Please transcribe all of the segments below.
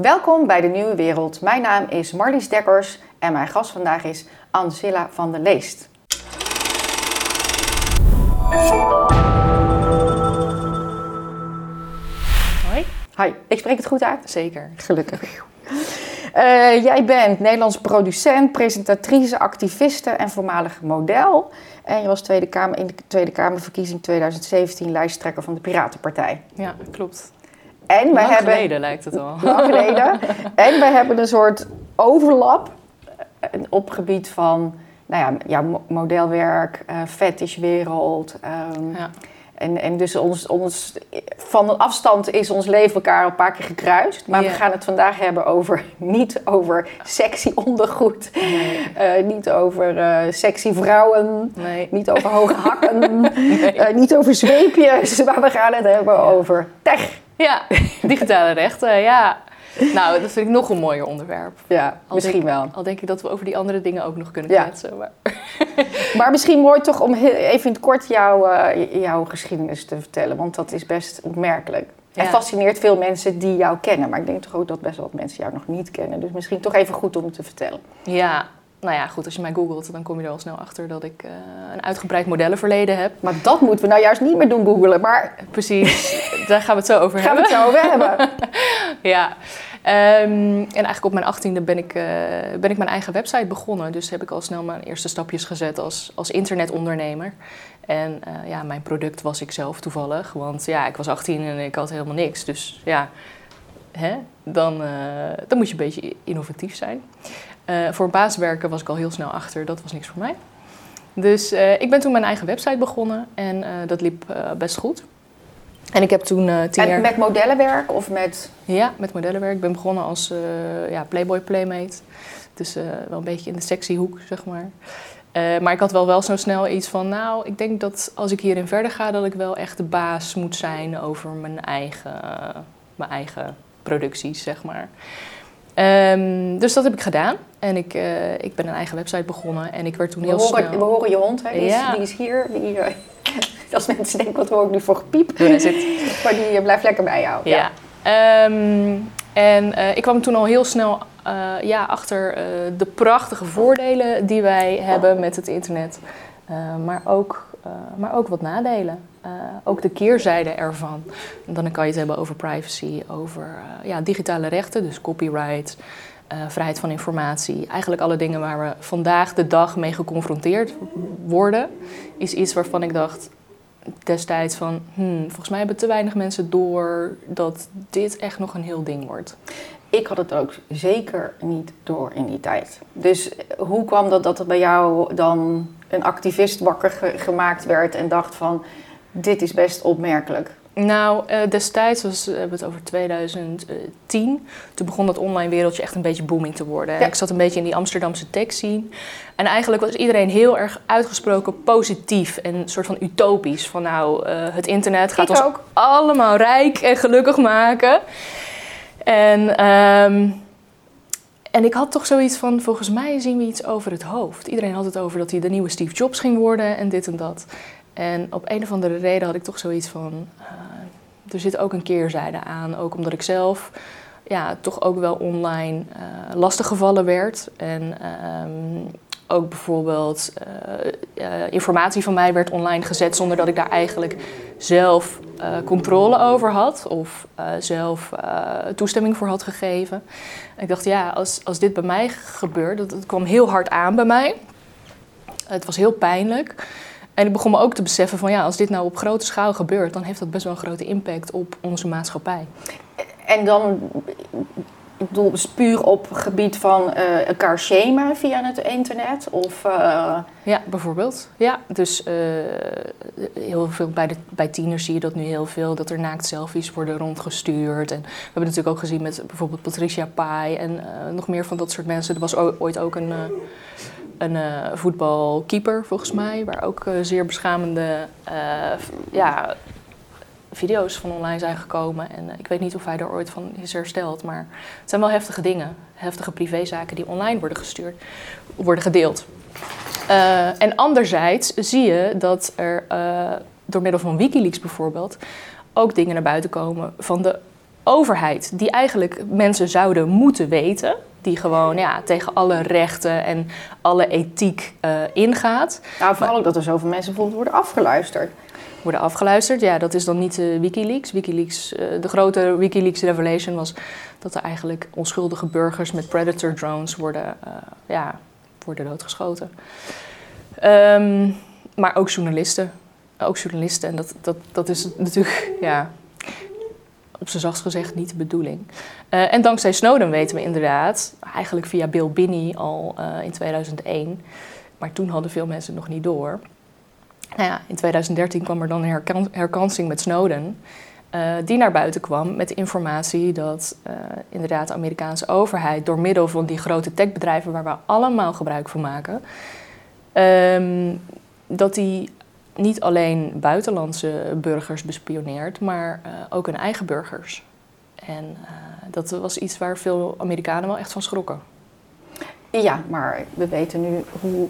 Welkom bij de Nieuwe Wereld. Mijn naam is Marlies Dekkers en mijn gast vandaag is Ancilla van der Leest. Hoi. Hi, ik spreek het goed uit? Zeker. Gelukkig. Uh, jij bent Nederlands producent, presentatrice, activiste en voormalig model. En je was Tweede Kamer, in de Tweede Kamerverkiezing 2017 lijsttrekker van de Piratenpartij. Ja, klopt. En wij Lang hebben, geleden lijkt het al. Lang geleden. en wij hebben een soort overlap eh, op gebied van nou ja, ja, mo- modelwerk, eh fetishwereld. ehm, Ja. en, en dus ons, ons, van een afstand is ons leven elkaar een paar keer gekruist. Maar we gaan het vandaag hebben over, niet over sexy ondergoed. Nee. eh, niet over eh, sexy vrouwen. Nee. Niet over hoge hakken. niet over zweepjes. Maar we gaan het hebben over tech. Ja, digitale rechten, ja. Nou, dat vind ik nog een mooier onderwerp. Ja, Al misschien denk, wel. Al denk ik dat we over die andere dingen ook nog kunnen Ja. kletsen. Maar... Maar misschien mooi toch om even in het kort jouw, eh, jouw geschiedenis te vertellen. Want dat is best opmerkelijk. En Ja. fascineert veel mensen die jou kennen. Maar ik denk toch ook dat best wel wat mensen jou nog niet kennen. Dus misschien toch even goed om te vertellen. Ja, nou ja, goed, als je mij googelt, dan kom je er al snel achter dat ik eh, een uitgebreid modellenverleden heb. Maar dat moeten we nou juist niet meer doen googelen. Maar Precies, daar gaan we het zo over gaan we hebben. het zo over hebben. Ja, Ehm, en eigenlijk op mijn achttiende ben ik, eh, ben ik mijn eigen website begonnen. Dus heb ik al snel mijn eerste stapjes gezet als, als internetondernemer. En eh, ja, mijn product was ik zelf toevallig. Want ja, ik was 18 en ik had helemaal niks. Dus ja, hè, dan, dan moet je een beetje innovatief zijn. Eh, voor een baas werken was ik al heel snel achter. Dat was niks voor mij. Dus eh, ik ben toen mijn eigen website begonnen. En eh, dat liep best goed. En ik heb toen tien jaar... En met modellenwerk of met... Ja, met modellenwerk. Ik ben begonnen als ja, Playboy Playmate. Dus wel een beetje in de sexy hoek, zeg maar. Maar ik had wel, wel zo snel iets van, nou, ik denk dat als ik hierin verder ga, dat ik wel echt de baas moet zijn over mijn eigen, mijn eigen producties, zeg maar. Ehm, dus dat heb ik gedaan. En ik, eh, ik ben een eigen website begonnen en ik werd toen We heel horen, snel... we horen je hond, hè? Die, is, Ja. die is hier. Die, als mensen denken, wat hoor ik nu voor gepiep? Is het. Maar die eh, blijft lekker bij jou. Ja. Ehm, en eh, ik kwam toen al heel snel ja, achter de prachtige voordelen die wij hebben met het internet. Maar, ook, maar ook wat nadelen. Eh, ook de keerzijde ervan. Dan kan je het hebben over privacy, over eh, ja, digitale rechten, dus copyright, eh, vrijheid van informatie. Eigenlijk alle dingen waar we vandaag de dag mee geconfronteerd worden, is iets waarvan ik dacht, destijds van, hmm, volgens mij hebben te weinig mensen door dat dit echt nog een heel ding wordt. Ik had het ook zeker niet door in die tijd. Dus eh, hoe kwam dat dat er bij jou dan een activist wakker ge- gemaakt werd en dacht van dit is best opmerkelijk? Nou, eh, destijds was, we hebben het over 2010. Toen begon dat online wereldje echt een beetje booming te worden. Ja. Ik zat een beetje in die Amsterdamse tech scene. En eigenlijk was iedereen heel erg uitgesproken positief en een soort van utopisch. Van nou, eh, het internet gaat Ik ons ook. allemaal rijk en gelukkig maken. En, ehm, en ik had toch zoiets van, volgens mij zien we iets over het hoofd. Iedereen had het over dat hij de nieuwe Steve Jobs ging worden en dit en dat. En op een of andere reden had ik toch zoiets van, eh, er zit ook een keerzijde aan. Ook omdat ik zelf ja, toch ook wel online eh lastiggevallen werd. En ehm, ook bijvoorbeeld eh, eh, informatie van mij werd online gezet zonder dat ik daar eigenlijk zelf eh, controle over had of zelf toestemming voor had gegeven. En ik dacht, ja, als, als dit bij mij gebeurt, dat, dat kwam heel hard aan bij mij. Het was heel pijnlijk. En ik begon me ook te beseffen van ja, als dit nou op grote schaal gebeurt, dan heeft dat best wel een grote impact op onze maatschappij. En dan, ik bedoel, is puur op gebied van eh, elkaar shamen via het internet? Of, eh, Ja, bijvoorbeeld. Ja, dus eh, heel veel bij, de, bij tieners zie je dat nu heel veel, dat er naakt selfies worden rondgestuurd. En we hebben natuurlijk ook gezien met bijvoorbeeld Patricia Pai en nog meer van dat soort mensen. Er was ooit ook een, een voetbalkeeper, volgens mij, waar ook zeer beschamende ja, video's van online zijn gekomen. En eh, ik weet niet of hij er ooit van is hersteld, maar het zijn wel heftige dingen. Heftige privézaken die online worden gestuurd, worden gedeeld. Eh, en anderzijds zie je dat er eh, door middel van Wikileaks bijvoorbeeld ook dingen naar buiten komen van de overheid, die eigenlijk mensen zouden moeten weten, die gewoon ja, tegen alle rechten en alle ethiek ingaat. Nou, vooral ook dat er zoveel mensen bijvoorbeeld worden afgeluisterd. Worden afgeluisterd, ja, dat is dan niet uh, Wikileaks. Wikileaks uh, de grote Wikileaks revelation was dat er eigenlijk onschuldige burgers met predator drones worden, ja, worden doodgeschoten. Um, maar ook journalisten. Ook journalisten. En dat, dat, dat is natuurlijk, ja, op zijn zachtst gezegd niet de bedoeling. En dankzij Snowden weten we inderdaad, eigenlijk via Bill Binney al in 2001, maar toen hadden veel mensen het nog niet door. Nou ja, in 2013 kwam er dan een herkan herkansing met Snowden, uh, die naar buiten kwam met informatie dat inderdaad de Amerikaanse overheid door middel van die grote techbedrijven waar we allemaal gebruik van maken, um, dat die niet alleen buitenlandse burgers bespioneert, maar uh, ook hun eigen burgers. En dat was iets waar veel Amerikanen wel echt van schrokken. Ja, maar we weten nu hoe,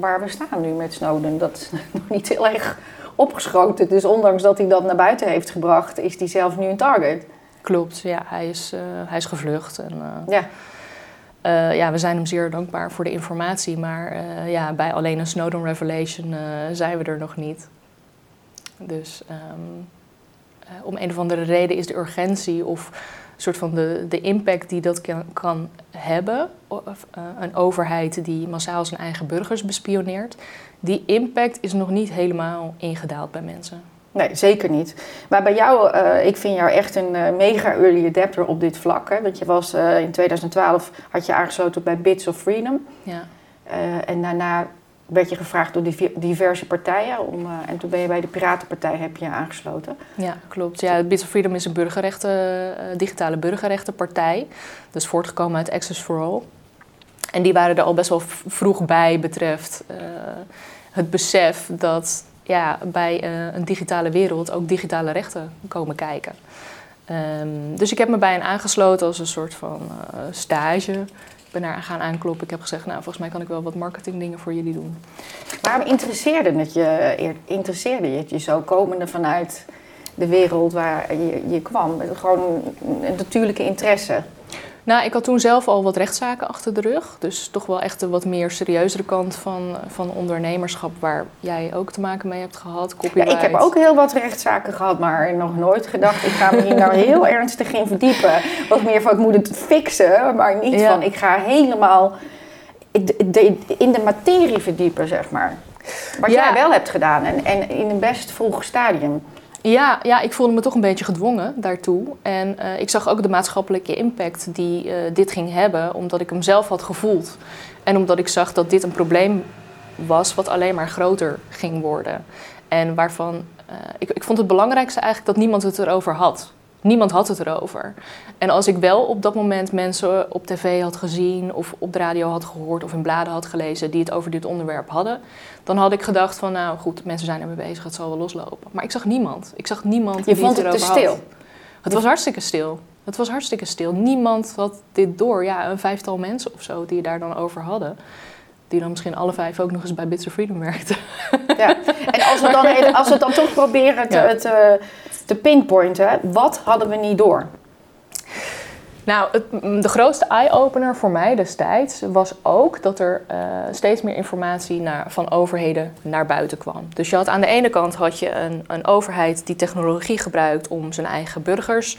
waar we staan nu met Snowden. Dat is nog niet heel erg opgeschoten. Dus ondanks dat hij dat naar buiten heeft gebracht, is hij zelf nu een target. Klopt, ja, hij is, uh, hij is gevlucht. En, ja. Uh, ja, we zijn hem zeer dankbaar voor de informatie, maar ja, bij alleen een Snowden Revelation zijn we er nog niet. Dus um, om een of andere reden is de urgentie of soort van de, de impact die dat kan, kan hebben, of, een overheid die massaal zijn eigen burgers bespioneert, die impact is nog niet helemaal ingedaald bij mensen. Nee, zeker niet. Maar bij jou, uh, ik vind jou echt een uh, mega early adapter op dit vlak. Hè? Want je was in 2012 had je aangesloten bij Bits of Freedom. Ja. en daarna werd je gevraagd door diverse partijen. Om, en toen ben je bij de Piratenpartij heb je aangesloten. Ja, klopt. Ja, Bits of Freedom is een burgerrechten, digitale burgerrechtenpartij. Is voortgekomen uit Access for All. En die waren er al best wel vroeg bij betreft het besef dat ja, bij uh, een digitale wereld ook digitale rechten komen kijken. Um, dus ik heb me bij hen aangesloten als een soort van uh, stage. Ben gaan aankloppen. Ik heb gezegd, nou, volgens mij kan ik wel wat marketingdingen voor jullie doen. Waarom interesseerde het je, interesseerde je, het je zo komende vanuit de wereld waar je, je kwam? Gewoon een natuurlijke interesse? Nou, ik had toen zelf al wat rechtszaken achter de rug. Dus toch wel echt de wat meer serieuzere kant van, van ondernemerschap, waar jij ook te maken mee hebt gehad. Copyright. Ja, ik heb ook heel wat rechtszaken gehad, maar nog nooit gedacht, ik ga me hier nou heel ernstig in verdiepen. Wat meer van, ik moet het fixen, maar niet van, ik ga helemaal in de materie verdiepen, zeg maar. Wat jij wel hebt gedaan en, en in een best vroeg stadium. Ja, ja, ik voelde me toch een beetje gedwongen daartoe. En uh, ik zag ook de maatschappelijke impact die uh, dit ging hebben, omdat ik hem zelf had gevoeld. En omdat ik zag dat dit een probleem was wat alleen maar groter ging worden. En waarvan uh, ik, ik vond het belangrijkste eigenlijk dat niemand het erover had. Niemand had het erover. En als ik wel op dat moment mensen op tv had gezien of op de radio had gehoord of in bladen had gelezen die het over dit onderwerp hadden, dan had ik gedacht van nou goed, mensen zijn ermee bezig, het zal wel loslopen. Maar ik zag niemand. Ik zag niemand Je die vond het, te stil? Het was hartstikke stil. Het was hartstikke stil. Niemand had dit door. Ja, een vijftal mensen of zo die daar dan over hadden. Die dan misschien alle vijf ook nog eens bij Bits of Freedom werkten. Ja, en als we dan, als we dan toch proberen te, ja. te, te pinpointen, wat hadden we niet door? Nou, het, de grootste eye-opener voor mij destijds was ook dat er uh, steeds meer informatie naar, van overheden naar buiten kwam. Dus je had aan de ene kant had je een, een overheid die technologie gebruikt om zijn eigen burgers,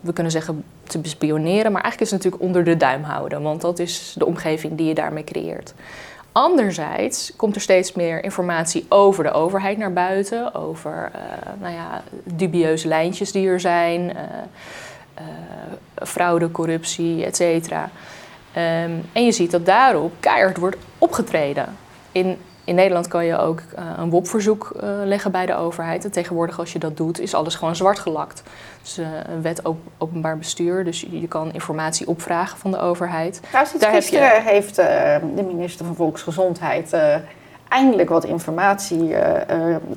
we kunnen zeggen, te bespioneren. Maar eigenlijk is het natuurlijk onder de duim houden, want dat is de omgeving die je daarmee creëert. Anderzijds komt er steeds meer informatie over de overheid naar buiten, over uh, nou ja, dubieuze lijntjes die er zijn. Uh, uh, fraude, corruptie, et cetera. Um, en je ziet dat daarop keihard wordt opgetreden. In, in Nederland kan je ook uh, een WOP-verzoek uh, leggen bij de overheid. En tegenwoordig als je dat doet, is alles gewoon zwart gelakt. Dus een wet op, openbaar bestuur, dus je, kan informatie opvragen van de overheid. Trouwens, Daar gisteren je... heeft de minister van Volksgezondheid eindelijk wat informatie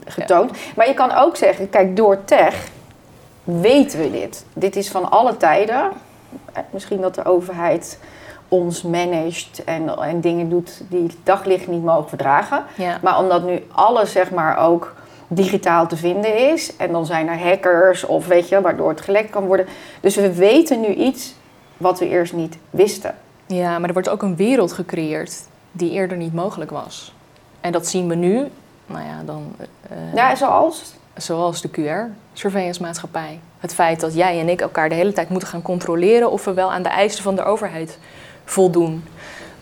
getoond. Ja. Maar je kan ook zeggen, kijk, door tech weten we dit. Dit is van alle tijden. Eh, misschien dat de overheid ons managt en, en dingen doet die het daglicht niet mogen verdragen. Ja. Maar omdat nu alles zeg maar ook digitaal te vinden is. En dan zijn er hackers of weet je, waardoor het gelekt kan worden. Dus we weten nu iets wat we eerst niet wisten. Ja, maar er wordt ook een wereld gecreëerd die eerder niet mogelijk was. En dat zien we nu, nou ja, dan... Uh, ja, zoals? Zoals de QR-surveillance maatschappij. Het feit dat jij en ik elkaar de hele tijd moeten gaan controleren of we wel aan de eisen van de overheid voldoen.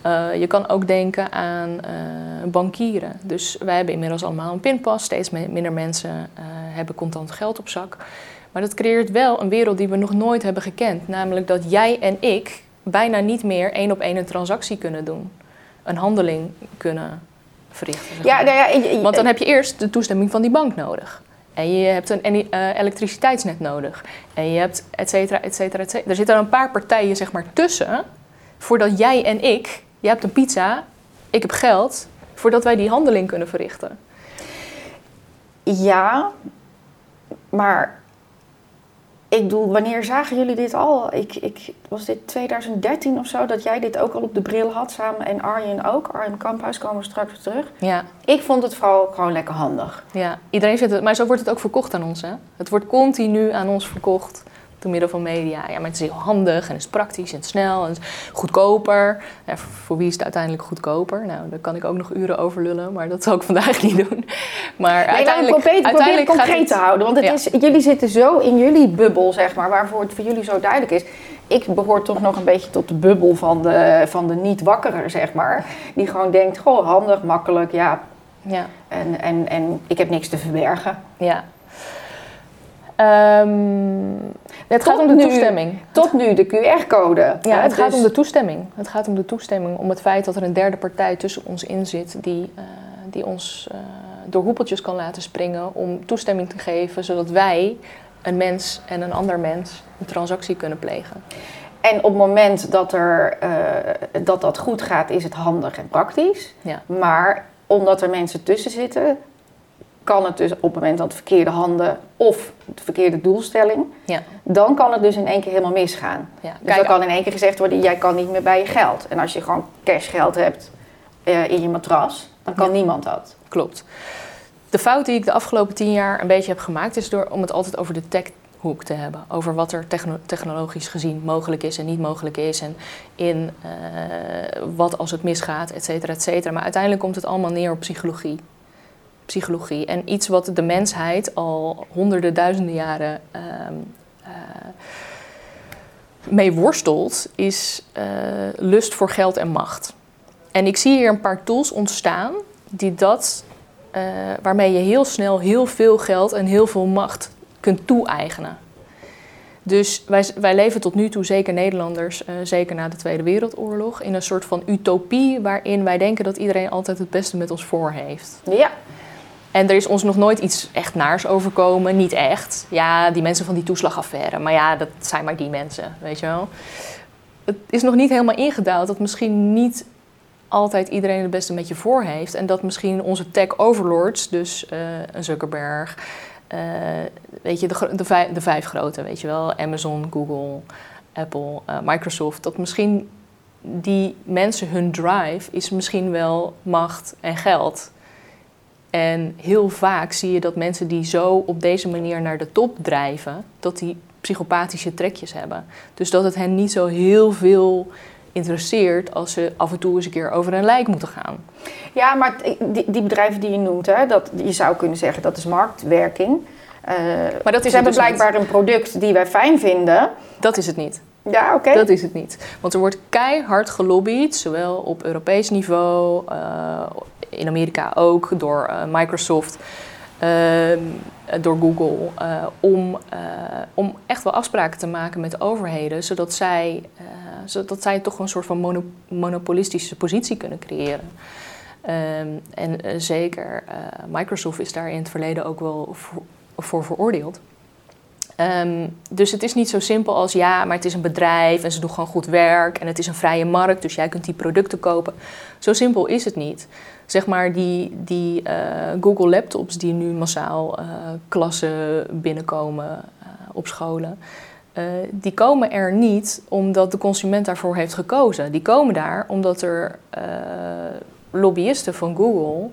Uh, je kan ook denken aan uh, bankieren. Dus wij hebben inmiddels allemaal een pinpas. Steeds minder mensen uh, hebben contant geld op zak. Maar dat creëert wel een wereld die we nog nooit hebben gekend. Namelijk dat jij en ik bijna niet meer één op één een transactie kunnen doen. Een handeling kunnen verrichten. ja, nou ja, Want dan heb je eerst de toestemming van die bank nodig. En je hebt een elektriciteitsnet nodig. En je hebt et cetera, et cetera, et cetera. Er zitten een paar partijen zeg maar tussen... voordat jij en ik je hebt een pizza, ik heb geld, voordat wij die handeling kunnen verrichten. Ja, maar ik bedoel, wanneer zagen jullie dit al? Ik, ik, was dit 2013 of zo, dat jij dit ook al op de bril had samen en Arjen ook. Arjen Kamphuis komen we straks weer terug. Ja. Ik vond het vooral gewoon lekker handig. Ja, iedereen vindt het, maar zo wordt het ook verkocht aan ons. Hè? Het wordt continu aan ons verkocht door middel van media. Ja, maar het is heel handig en het is praktisch en snel en goedkoper. Ja, voor wie is het uiteindelijk goedkoper? Nou, daar kan ik ook nog uren over lullen, maar dat zal ik vandaag niet doen. Maar nee, uiteindelijk, probeer, uiteindelijk het concreet te houden. Want het is, jullie zitten zo in jullie bubbel, zeg maar, waarvoor het voor jullie zo duidelijk is. Ik behoor toch nog een beetje tot de bubbel van de, van de niet-wakkerer, zeg maar. Die gewoon denkt, goh, handig, makkelijk, ja. ja. En, en, en ik heb niks te verbergen. Ja, Um, het gaat om de toestemming. Tot nu de QR-code. Ja, het gaat dus om de toestemming. Het gaat om de toestemming. Om het feit dat er een derde partij tussen ons in zit die, uh, die ons uh, door hoepeltjes kan laten springen om toestemming te geven, zodat wij, een mens en een ander mens, een transactie kunnen plegen. En op het moment dat, er, uh, dat dat goed gaat, is het handig en praktisch. Ja. Maar omdat er mensen tussen zitten, kan het dus op het moment dat de verkeerde handen of de verkeerde doelstelling, ja. dan kan het dus in één keer helemaal misgaan. Ja. Dus dan kan in één keer gezegd worden, jij kan niet meer bij je geld. En als je gewoon cashgeld hebt uh, in je matras, dan kan niemand dat. Klopt. De fout die ik de afgelopen tien jaar een beetje heb gemaakt, is door om het altijd over de techhoek te hebben. Over wat er technologisch gezien mogelijk is en niet mogelijk is. En in uh, wat als het misgaat, et cetera, et cetera. Maar uiteindelijk komt het allemaal neer op psychologie psychologie. En iets wat de mensheid al honderden, duizenden jaren ehm, eh, mee worstelt, is uh, lust voor geld en macht. En ik zie hier een paar tools ontstaan die dat, uh, waarmee je heel snel heel veel geld en heel veel macht kunt toe-eigenen. Dus wij, wij leven tot nu toe, zeker Nederlanders, zeker na de Tweede Wereldoorlog, in een soort van utopie waarin wij denken dat iedereen altijd het beste met ons voor heeft. Ja. En er is ons nog nooit iets echt naars overkomen. Niet echt. Ja, die mensen van die toeslagaffaire. Maar ja, dat zijn maar die mensen, weet je wel. Het is nog niet helemaal ingedaald dat misschien niet altijd iedereen het beste met je voor heeft. En dat misschien onze tech overlords, dus uh, een Zuckerberg, uh, weet je, de, de, vijf, de, vijf, grote, weet je wel, Amazon, Google, Apple, uh, Microsoft, dat misschien die mensen hun drive is misschien wel macht en geld. En heel vaak zie je dat mensen die zo op deze manier naar de top drijven, dat die psychopathische trekjes hebben. Dus dat het hen niet zo heel veel interesseert als ze af en toe eens een keer over een lijk moeten gaan. Ja, maar die, die bedrijven die je noemt, hè, dat, je zou kunnen zeggen dat is marktwerking. Uh, maar dat is ze hebben dus blijkbaar een product die wij fijn vinden. Dat is het niet. Ja, oké. Dat is het niet. Want er wordt keihard gelobbyd, zowel op Europees niveau, uh, in Amerika ook door uh, Microsoft, uh, door Google, uh, om, om echt wel afspraken te maken met overheden, zodat zij, zodat zij toch een soort van monopolistische positie kunnen creëren. Um, en zeker Microsoft is daar in het verleden ook wel voor veroordeeld. Um, dus het is niet zo simpel als ja, maar het is een bedrijf en ze doen gewoon goed werk en het is een vrije markt, dus jij kunt die producten kopen. Zo simpel is het niet zeg maar die, die uh, Google laptops die nu massaal uh, klassen binnenkomen uh, op scholen. die komen er niet omdat de consument daarvoor heeft gekozen. Die komen daar omdat er lobbyisten van Google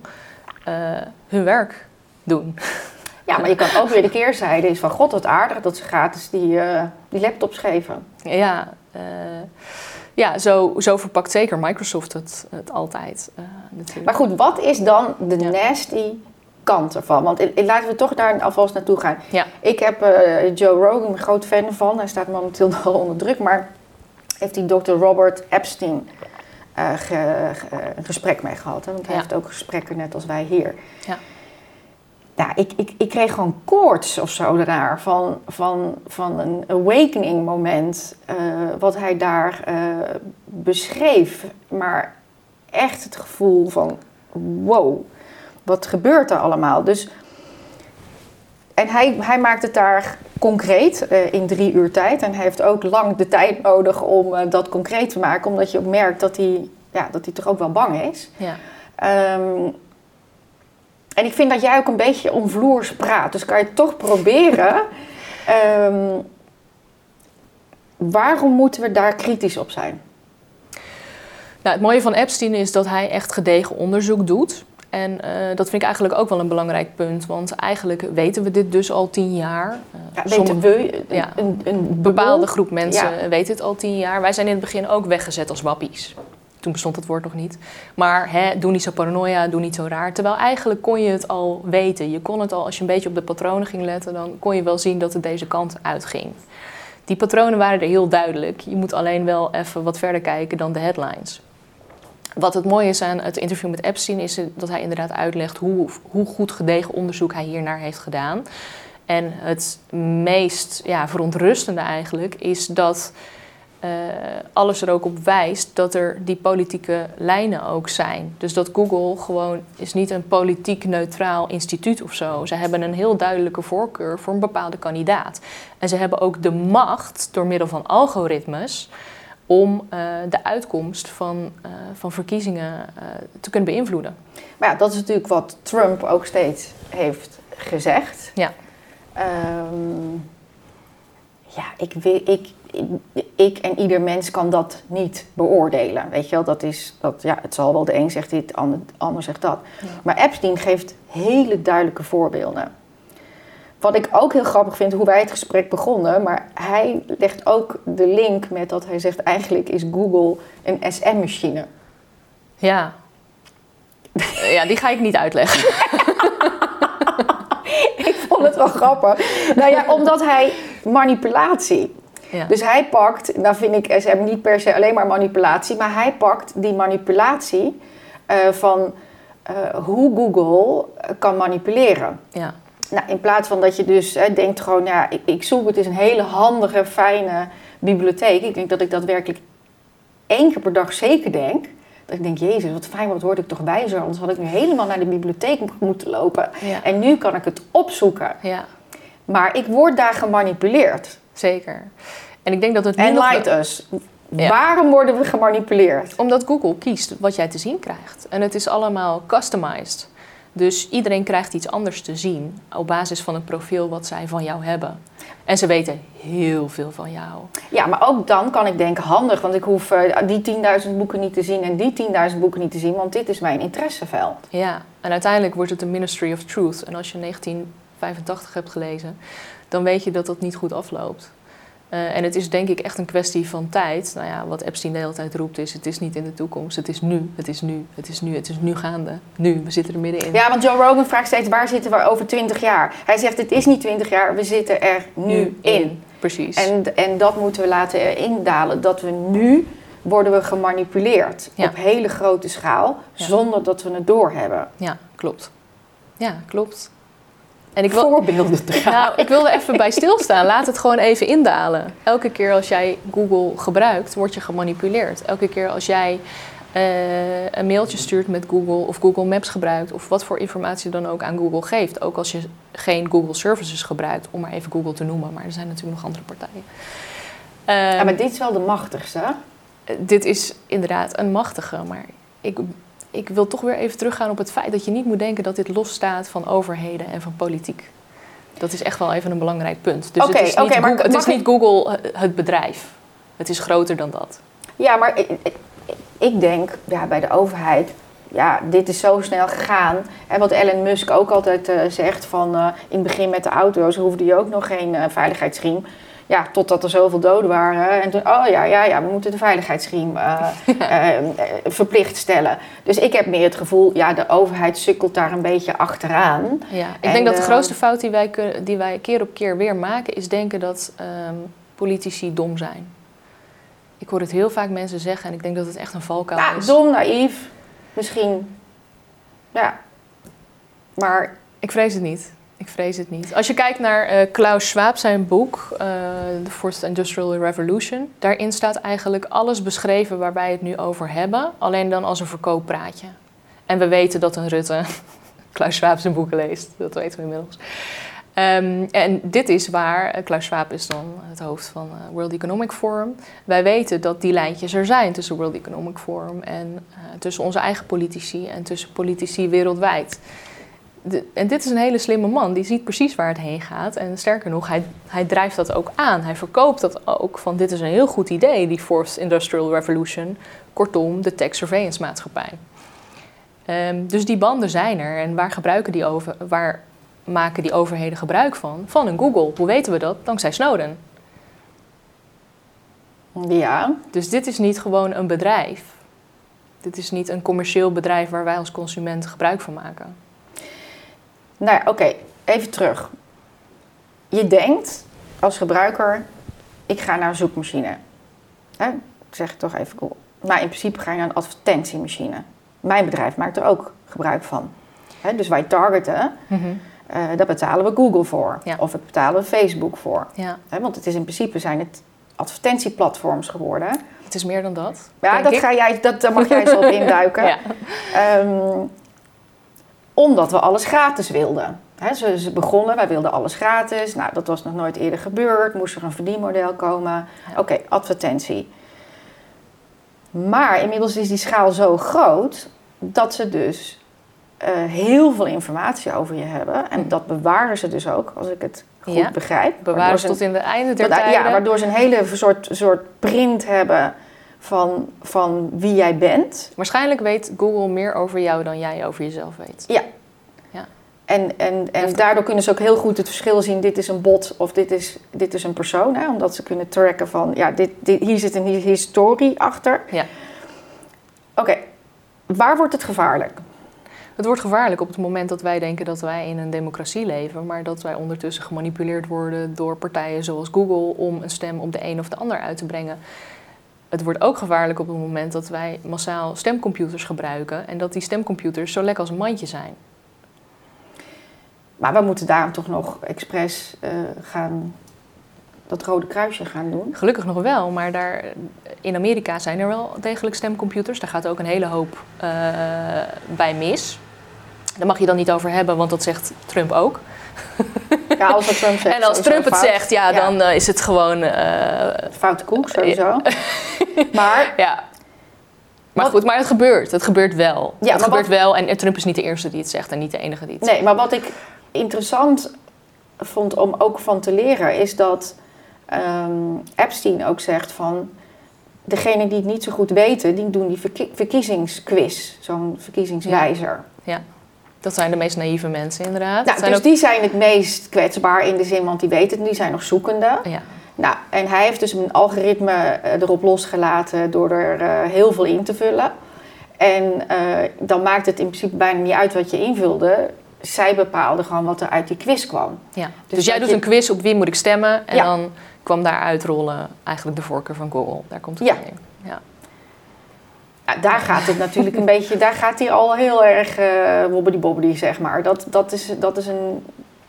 hun werk doen. Ja, maar je kan ook weer de keerzijde is van god wat aardig dat ze gratis die, uh, die laptops geven. Ja, uh, ja zo, zo verpakt zeker Microsoft het, het altijd uh, natuurlijk. Maar goed, wat is dan de ja. nasty kant ervan? Want laten we toch daar alvast naartoe gaan. Ja. Ik heb Joe Rogan, een groot fan van. Hij staat momenteel nog onder druk, maar heeft die Dr. Robert Epstein ge, ge, een gesprek mee gehad. Hè? Want hij Ja. heeft ook gesprekken net als wij hier. Ja. Ja, ik, ik, ik kreeg gewoon koorts of zo daarna van, van, van een awakening moment. eh, wat hij daar eh, beschreef. Maar echt het gevoel van wow, wat gebeurt er allemaal? Dus, en hij, hij maakt het daar concreet eh, in drie uur tijd. En hij heeft ook lang de tijd nodig om dat concreet te maken. Omdat je ook merkt dat hij, ja, dat hij toch ook wel bang is. Ja. Ehm, en ik vind dat jij ook een beetje omvloers praat. Dus kan je toch proberen. ehm, waarom moeten we daar kritisch op zijn? Nou, het mooie van Epstein is dat hij echt gedegen onderzoek doet. En eh, dat vind ik eigenlijk ook wel een belangrijk punt. Want eigenlijk weten we dit dus al tien jaar. Eh, Ja, weten we, een, ja. een, een bepaalde groep mensen Ja. weet het al tien jaar. Wij zijn in het begin ook weggezet als wappies. Toen bestond het woord nog niet. Maar hè, doe niet zo paranoia, doe niet zo raar. Terwijl eigenlijk kon je het al weten. Je kon het al, als je een beetje op de patronen ging letten... dan kon je wel zien dat het deze kant uitging. Die patronen waren er heel duidelijk. Je moet alleen wel even wat verder kijken dan de headlines. Wat het mooie is aan het interview met Epstein... is dat hij inderdaad uitlegt hoe, hoe goed gedegen onderzoek hij hiernaar heeft gedaan. En het meest ja, verontrustende eigenlijk is dat eh, alles er ook op wijst dat er die politieke lijnen ook zijn. Dus dat Google gewoon is niet een politiek neutraal instituut of zo. Ze hebben een heel duidelijke voorkeur voor een bepaalde kandidaat. En ze hebben ook de macht door middel van algoritmes om eh, de uitkomst van, eh, van verkiezingen te kunnen beïnvloeden. Maar ja, dat is natuurlijk wat Trump ook steeds heeft gezegd. Ja. Ehm, ja, ik, weet, ik, ik, en ieder mens kan dat niet beoordelen. Weet je wel, dat is, dat, ja, het zal wel de een zegt dit, de ander, de ander zegt dat. Ja. Maar Epstein geeft hele duidelijke voorbeelden. Wat ik ook heel grappig vind, hoe wij het gesprek begonnen, maar hij legt ook de link met dat hij zegt eigenlijk is Google een SM-machine. Ja. Ja, die ga ik niet uitleggen. Ik vond het wel grappig. Nou ja, omdat hij manipulatie. Ja. Dus hij pakt, nou vind ik SM niet per se alleen maar manipulatie, maar hij pakt die manipulatie eh, van eh, hoe Google eh, kan manipuleren. ja. Nou, in plaats van dat je dus hè, denkt gewoon, ja, ik, ik zoek, het is een hele handige, fijne bibliotheek. Ik denk dat ik dat werkelijk één keer per dag zeker denk. Dat ik denk, jezus, wat fijn, wat word ik toch wijzer. Anders had ik nu helemaal naar de bibliotheek moeten lopen. Ja. En nu kan ik het opzoeken. ja, Maar ik word daar gemanipuleerd. Zeker. En ik denk dat het nu En nog... light us. Ja. Waarom worden we gemanipuleerd? Omdat Google kiest wat jij te zien krijgt. En het is allemaal customized. Dus iedereen krijgt iets anders te zien op basis van het profiel wat zij van jou hebben. En ze weten heel veel van jou. Ja, maar ook dan kan ik denken handig, want ik hoef eh, die 10.000 boeken niet te zien en die 10.000 boeken niet te zien, want dit is mijn interesseveld. Ja, en uiteindelijk wordt het een Ministry of Truth. En als je 1985 hebt gelezen, dan weet je dat dat niet goed afloopt. Eh, en het is denk ik echt een kwestie van tijd. Nou ja, wat Epstein de hele tijd roept is, het is niet in de toekomst, het is nu, het is nu, het is nu, het is nu gaande. Nu, we zitten er middenin. Ja, want Joe Rogan vraagt steeds waar zitten we over 20 jaar? Hij zegt het is niet 20 jaar, we zitten er nu, in. Precies. En, en dat moeten we laten indalen, dat we nu worden we gemanipuleerd Ja. op hele grote schaal, Ja. zonder dat we het doorhebben. Ja, klopt. Ja, klopt. En ik wil, Voorbeelden te gaan. nou, ik wilde even bij stilstaan. Laat het gewoon even indalen. Elke keer als jij Google gebruikt, word je gemanipuleerd. Elke keer als jij eh, een mailtje stuurt met Google of Google Maps gebruikt, of wat voor informatie dan ook aan Google geeft. Ook als je geen Google Services gebruikt, om maar even Google te noemen. Maar er zijn natuurlijk nog andere partijen. Ja, Ehm, maar dit is wel de machtigste. dit is inderdaad een machtige, maar ik, ik wil toch weer even teruggaan op het feit dat je niet moet denken dat dit losstaat van overheden en van politiek. Dat is echt wel even een belangrijk punt. Dus het is, niet, maar Google, het is niet Google eh, het bedrijf. Het is groter dan dat. Ja, maar ik, ik- ik denk ja, bij de overheid ja, dit is zo snel gegaan. En wat Elon Musk ook altijd eh, zegt, van in het begin met de auto's hoefde je ook nog geen veiligheidsriem. Ja, totdat er zoveel doden waren. En toen, oh ja, ja, ja, we moeten de veiligheidsriem verplicht stellen. Dus ik heb meer het gevoel, ja, de overheid sukkelt daar een beetje achteraan. Ja, ik denk dat de grootste fout die wij, die wij keer op keer weer maken, is denken dat ehm, politici dom zijn. Ik hoor het heel vaak mensen zeggen en ik denk dat het echt een valkuil ja, is. Dom, naïef, misschien. Ja. Maar. Ik vrees het niet. Ik vrees het niet. Als je kijkt naar uh, Klaus Schwab, zijn boek, uh, The Fourth Industrial Revolution, daarin staat eigenlijk alles beschreven waar wij het nu over hebben, alleen dan als een verkooppraatje. En we weten dat een Rutte Klaus Schwab zijn boeken leest, dat weten we inmiddels. Um, en dit is waar, eh, Klaus Schwab is dan het hoofd van World Economic Forum. Wij weten dat die lijntjes er zijn tussen World Economic Forum en tussen onze eigen politici en tussen politici wereldwijd. De, en dit is een hele slimme man, die ziet precies waar het heen gaat. En sterker nog, hij, hij drijft dat ook aan. Hij verkoopt dat ook van dit is een heel goed idee, die Fourth Industrial Revolution. Kortom, de tech surveillance maatschappij. Um, dus die banden zijn er. En waar gebruiken die over? Waar maken die overheden gebruik van? Van een Google. Hoe weten we dat? Dankzij Snowden. Ja. Dus dit is niet gewoon een bedrijf. Dit is niet een commercieel bedrijf waar wij als consument gebruik van maken. Nou ja, oké, even terug. Je denkt als gebruiker, ik ga naar een zoekmachine. Hè? Ik zeg het toch even cool. Maar in principe ga je naar een advertentiemachine. Mijn bedrijf maakt er ook gebruik van. Hè? Dus wij targeten. Mm uh, daar betalen we Google voor. Of we betalen we Facebook voor. Ja. want het is in principe zijn het advertentieplatforms geworden. Het is meer dan dat. Ja, dat, ga jij, dat, daar mag jij zo op induiken. ja. um, omdat we alles gratis wilden. He, ze, ze, begonnen, wij wilden alles gratis. Nou, dat was nog nooit eerder gebeurd. Moest er een verdienmodel komen. Oké, advertentie. Maar inmiddels is die schaal zo groot dat ze dus uh, heel veel informatie over je hebben. En dat bewaren ze dus ook, als ik het goed begrijp. Bewaren ze tot in de einde der tijden. Ja, waardoor ze een hele soort, soort print hebben van, van wie jij bent. Waarschijnlijk weet Google meer over jou dan jij over jezelf weet. Ja. ja. En, en, en daardoor kunnen ze ook heel goed het verschil zien. Dit is een bot of dit is, dit is een persoon. Hè? Omdat ze kunnen tracken van, ja, dit, dit, hier zit een historie achter. Ja. Oké, waar wordt het gevaarlijk? Het wordt gevaarlijk op het moment dat wij denken dat wij in een democratie leven, maar dat wij ondertussen gemanipuleerd worden door partijen zoals Google om een stem op de een of de ander uit te brengen. Het wordt ook gevaarlijk op het moment dat wij massaal stemcomputers gebruiken en dat die stemcomputers zo lekker als een mandje zijn. Maar we moeten daarom toch nog expres uh, gaan dat rode kruisje gaan doen? Gelukkig nog wel, maar daar, in Amerika zijn er wel degelijk stemcomputers. Daar gaat ook een hele hoop uh, bij mis. Daar mag je dan niet over hebben, want dat zegt Trump ook. Ja, als Trump zegt. En als Trump het zegt, ja, dan uh, is het gewoon. Uh, Foute koek, sowieso. maar. Ja. Maar goed, maar het gebeurt. Het gebeurt wel. Ja, het gebeurt wel. En Trump is niet de eerste die het zegt en niet de enige die het nee, zegt. Nee, maar wat ik interessant vond om ook van te leren, is dat um, Epstein ook zegt van. Degenen die het niet zo goed weten, die doen die verkiezingsquiz, zo'n verkiezingswijzer. ja. Dat zijn de meest naïeve mensen, inderdaad. Nou, dus die zijn het meest kwetsbaar in de zin, want die weten het, die zijn nog zoekende. Ja. Nou, en hij heeft dus een algoritme eh, erop losgelaten door er uh, heel veel in te vullen. En uh, dan maakt het in principe bijna niet uit wat je invulde. Zij bepaalde gewoon wat er uit die quiz kwam. Ja. Dus, dus jij doet een quiz op wie moet ik stemmen en dan kwam daar uitrollen eigenlijk de voorkeur van Google. Daar komt het ja. in. Ja daar gaat het natuurlijk een beetje, daar gaat hij al heel erg uh, wobbly bobbly, zeg maar. Dat, dat, is, dat is een...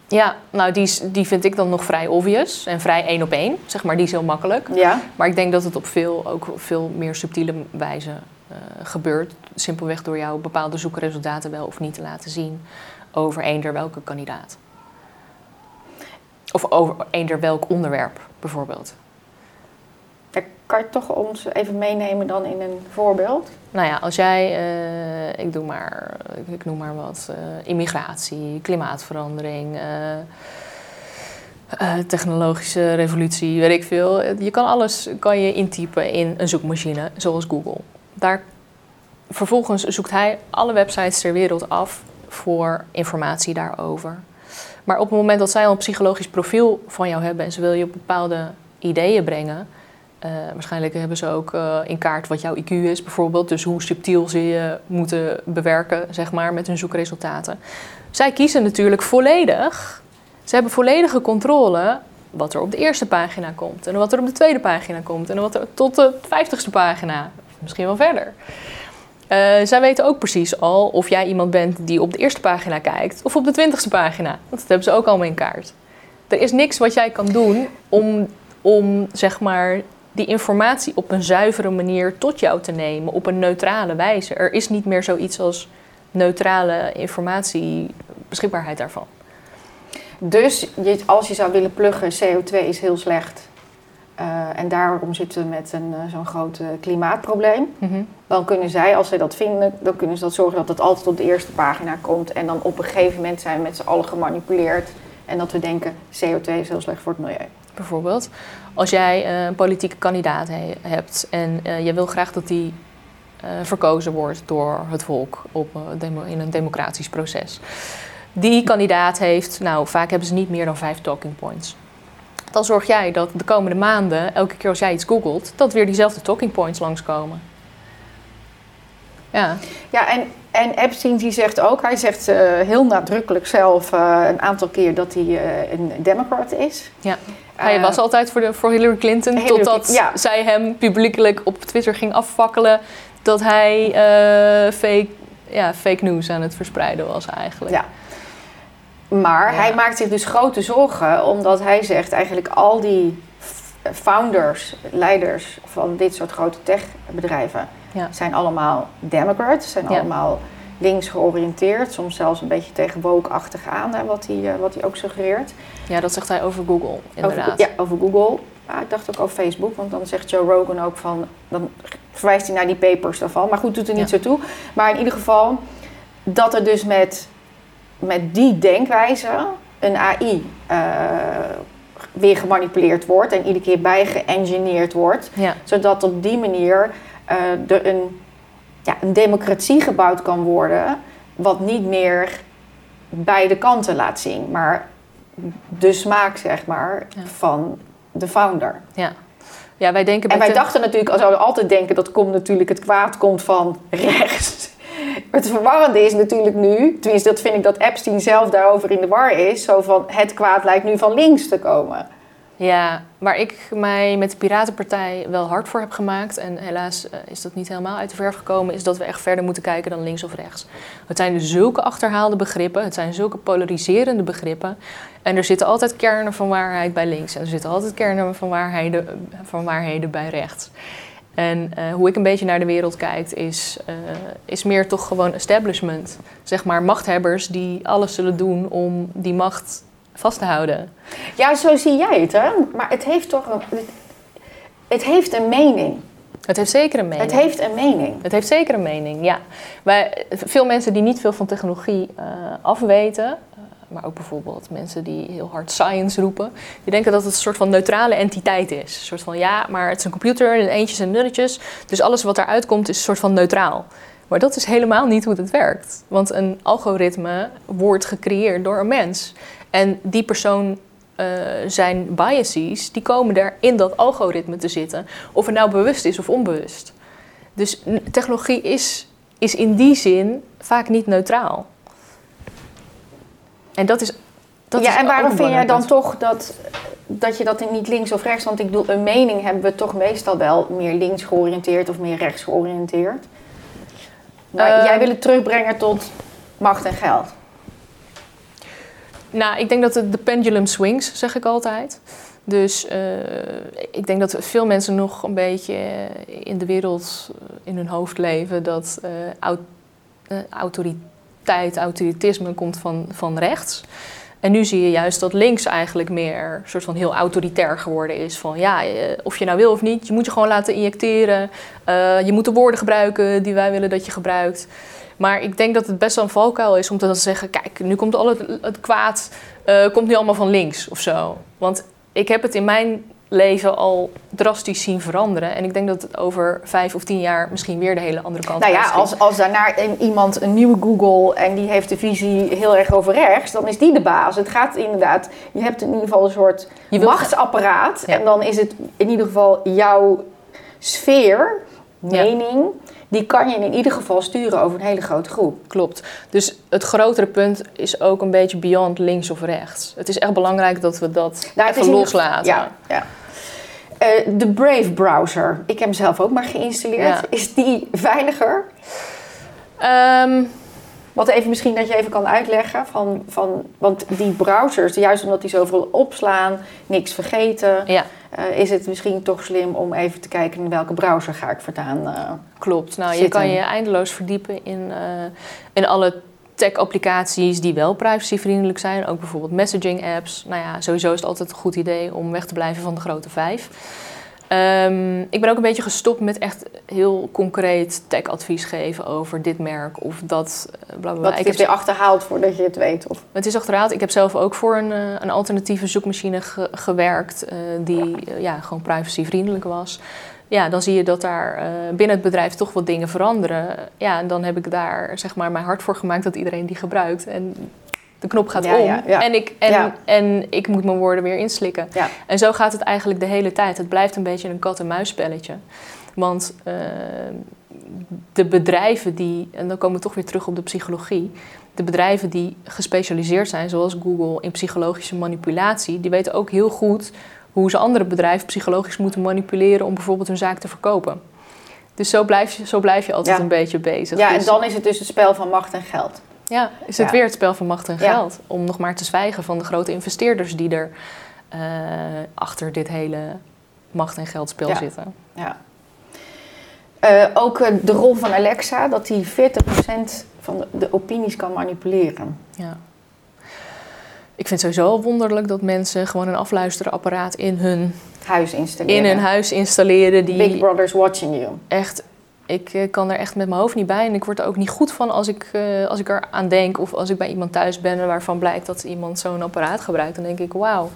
Ja, nou die, die vind ik dan nog vrij obvious en vrij één op één, zeg maar. Die is heel makkelijk. Ja. Maar ik denk dat het op veel, ook veel meer subtiele wijze uh, gebeurt. Simpelweg door jou bepaalde zoekresultaten wel of niet te laten zien over eender welke kandidaat. Of over eender welk onderwerp, bijvoorbeeld. Kan je toch ons even meenemen dan in een voorbeeld? Nou ja, als jij, uh, ik doe maar, ik noem maar wat, uh, immigratie, klimaatverandering, uh, technologische revolutie, weet ik veel. Je kan alles kan je intypen in een zoekmachine zoals Google. Daar vervolgens zoekt hij alle websites ter wereld af voor informatie daarover. Maar op het moment dat zij al een psychologisch profiel van jou hebben en ze wil je op bepaalde ideeën brengen, uh, waarschijnlijk hebben ze ook uh, in kaart wat jouw IQ is bijvoorbeeld, dus hoe subtiel ze je moeten bewerken, zeg maar, met hun zoekresultaten. Zij kiezen natuurlijk volledig, ze hebben volledige controle wat er op de eerste pagina komt en wat er op de tweede pagina komt en wat er tot de vijftigste pagina, misschien wel verder. Uh, zij weten ook precies al of jij iemand bent die op de eerste pagina kijkt of op de twintigste pagina. Dat hebben ze ook allemaal in kaart. Er is niks wat jij kan doen om, om zeg maar, die informatie op een zuivere manier tot jou te nemen, op een neutrale wijze. Er is niet meer zoiets als neutrale informatie, beschikbaarheid daarvan. Dus je, als je zou willen pluggen, CO2 is heel slecht. Uh, en daarom zitten we met een, uh, zo'n groot uh, klimaatprobleem. -hmm. Dan kunnen zij, als zij dat vinden, dan kunnen ze dat zorgen dat het altijd op de eerste pagina komt. En dan op een gegeven moment zijn we met z'n allen gemanipuleerd. En dat we denken, CO2 is heel slecht voor het milieu. Bijvoorbeeld, als jij een politieke kandidaat he hebt en je wil graag dat die verkozen wordt door het volk op, in een democratisch proces. Die kandidaat heeft, nou vaak hebben ze niet meer dan vijf talking points dan zorg jij dat de komende maanden, elke keer als jij iets googelt, dat weer diezelfde talking points langskomen. Ja, ja en, en Epstein die zegt ook, hij zegt uh, heel nadrukkelijk zelf uh, een aantal keer dat hij uh, een democrat is. Ja. Hij was altijd voor, de, voor Hillary Clinton, Hillary, totdat zij hem publiekelijk op Twitter ging afvakkelen dat hij fake, ja, fake news aan het verspreiden was eigenlijk. Ja. Maar hij maakt zich dus grote zorgen, omdat hij zegt eigenlijk al die founders, leiders van dit soort grote techbedrijven ja. zijn allemaal democrats, zijn allemaal links georiënteerd, soms zelfs een beetje tegen woke-achtig aan, hè, wat, hij, uh, wat hij ook suggereert. Ja, dat zegt hij over Google, inderdaad. Over, ja, over Google. Ja, ik dacht ook over Facebook, want dan zegt Joe Rogan ook van, dan verwijst hij naar die papers daarvan. Maar goed, doet er niet zo toe. Maar in ieder geval, dat er dus met met die denkwijze een AI uh, eh, weer gemanipuleerd wordt en iedere keer bijgeëngineerd wordt. Zodat op die manier uh, er een, ja, een democratie gebouwd kan worden, wat niet meer beide kanten laat zien, maar de smaak zeg maar van de founder. Ja. Ja, wij denken en wij dachten natuurlijk, als we altijd denken dat komt natuurlijk het kwaad komt van rechts. Het verwarrende is natuurlijk nu, tenminste dat vind ik dat Epstein zelf daarover in de war is, zo van het kwaad lijkt nu van links te komen. Ja, waar ik mij met de Piratenpartij wel hard voor heb gemaakt, en helaas eh, is dat niet helemaal uit de verf gekomen, is dat we echt verder moeten kijken dan links of rechts. Het zijn zulke achterhaalde begrippen, het zijn zulke polariserende begrippen. En er zitten altijd kernen van waarheid bij links en er zitten altijd kernen van waarheden, van waarheden bij rechts. En uh, hoe ik een beetje naar de wereld kijk, is, uh, is meer toch gewoon establishment. Zeg maar machthebbers die alles zullen doen om die macht vast te houden. Ja, zo zie jij het, hè? Maar het heeft toch een, het heeft een mening. Het heeft zeker een mening. Het heeft een mening. Het heeft zeker een mening, ja. Wij, veel mensen die niet veel van technologie uh, afweten, maar ook bijvoorbeeld mensen die heel hard science roepen, die denken dat het een soort van neutrale entiteit is. Een soort van ja, maar het is een computer en eentjes en nulletjes, dus alles wat eruit komt is een soort van neutraal. Maar dat is helemaal niet hoe het werkt. Want een algoritme wordt gecreëerd door een mens. En die persoon uh, zijn biases, die komen er in dat algoritme te zitten. Of het nou bewust is of onbewust. Dus technologie is, is in die zin vaak niet neutraal. En dat is. Dat ja, en waarom vind jij dan toch dat, dat je dat niet links of rechts... want ik bedoel, een mening hebben we toch meestal wel meer links georiënteerd of meer rechts georiënteerd. Maar uh, jij wil het terugbrengen tot macht en geld. Nou, ik denk dat het de pendulum swings, zeg ik altijd. Dus uh, ik denk dat veel mensen nog een beetje in de wereld in hun hoofd leven dat aut autoriteit autoritisme komt van, van rechts. En nu zie je juist dat links eigenlijk meer soort van heel autoritair geworden is. Van ja, eh, of je nou wil of niet, je moet je gewoon laten injecteren. Je moet de woorden gebruiken die wij willen dat je gebruikt. Maar ik denk dat het best wel een valkuil is om te zeggen: kijk, nu komt al het, het kwaad, uh, komt nu allemaal van links of zo. Want ik heb het in mijn leven al drastisch zien veranderen. En ik denk dat het over vijf of tien jaar misschien weer de hele andere kant Nou ja, als, als daarna iemand een nieuwe Google en die heeft de visie heel erg over rechts, dan is die de baas. Het gaat inderdaad, je hebt in ieder geval een soort Je machtsapparaat. Ja. En dan is het in ieder geval jouw sfeer, Ja. Die kan je in ieder geval sturen over een hele grote groep. Klopt. Dus het grotere punt is ook een beetje beyond links of rechts. Het is echt belangrijk dat we dat Nou, even loslaten. Ja, ja. Eh, de Brave browser, ik heb hem zelf ook maar geïnstalleerd. Ja. Is die veiliger? Ehm, Wat even misschien dat je even kan uitleggen van, van want die browsers, juist omdat die zoveel opslaan, niks vergeten, ja, eh, is het misschien toch slim om even te kijken in welke browser ga ik voortaan. eh, klopt. Nou, je kan je eindeloos verdiepen in, eh, in alle tech-applicaties die wel privacyvriendelijk zijn. Ook bijvoorbeeld messaging apps. Nou ja, sowieso is het altijd een goed idee om weg te blijven van de grote vijf. Ehm, ik ben ook een beetje gestopt met echt heel concreet tech-advies geven over dit merk of dat. eh, Bla bla wat Ik is heb weer achterhaald voordat je het weet. Of, Het is achterhaald. Ik heb zelf ook voor een, eh, een alternatieve zoekmachine ge- gewerkt eh, die ja, gewoon privacyvriendelijk was. Ja, dan zie je dat daar binnen het bedrijf toch wat dingen veranderen. Ja, en dan heb ik daar zeg maar mijn hart voor gemaakt dat iedereen die gebruikt. En de knop gaat Ja, om. ja, ja. En, ik, en, en ik moet mijn woorden weer inslikken. En zo gaat het eigenlijk de hele tijd. Het blijft een beetje een kat-en-muisspelletje. Want eh, de bedrijven die, en dan komen we toch weer terug op de psychologie. De bedrijven die gespecialiseerd zijn, zoals Google, in psychologische manipulatie, die weten ook heel goed hoe ze andere bedrijven psychologisch moeten manipuleren om bijvoorbeeld hun zaak te verkopen. Dus zo blijf je, zo blijf je altijd een beetje bezig. ja, en Dus- dan is het dus het spel van macht en geld. Ja, is het Ja. weer het spel van macht en Ja. geld. Om nog maar te zwijgen van de grote investeerders die er eh, achter dit hele macht- en geldspel Ja. zitten. Ja. Eh, ook eh, de rol van Alexa, dat die 40% van de, de opinies kan manipuleren. Ja. Ik vind het sowieso wonderlijk dat mensen gewoon een afluisterapparaat in hun, Huis installeren. in hun huis installeren. Die Big Brother's watching you. echt, ik eh, kan er echt met mijn hoofd niet bij. En ik word er ook niet goed van als ik, eh, als ik er aan denk. Of als ik bij iemand thuis ben waarvan blijkt dat iemand zo'n apparaat gebruikt. Dan denk ik, wauw.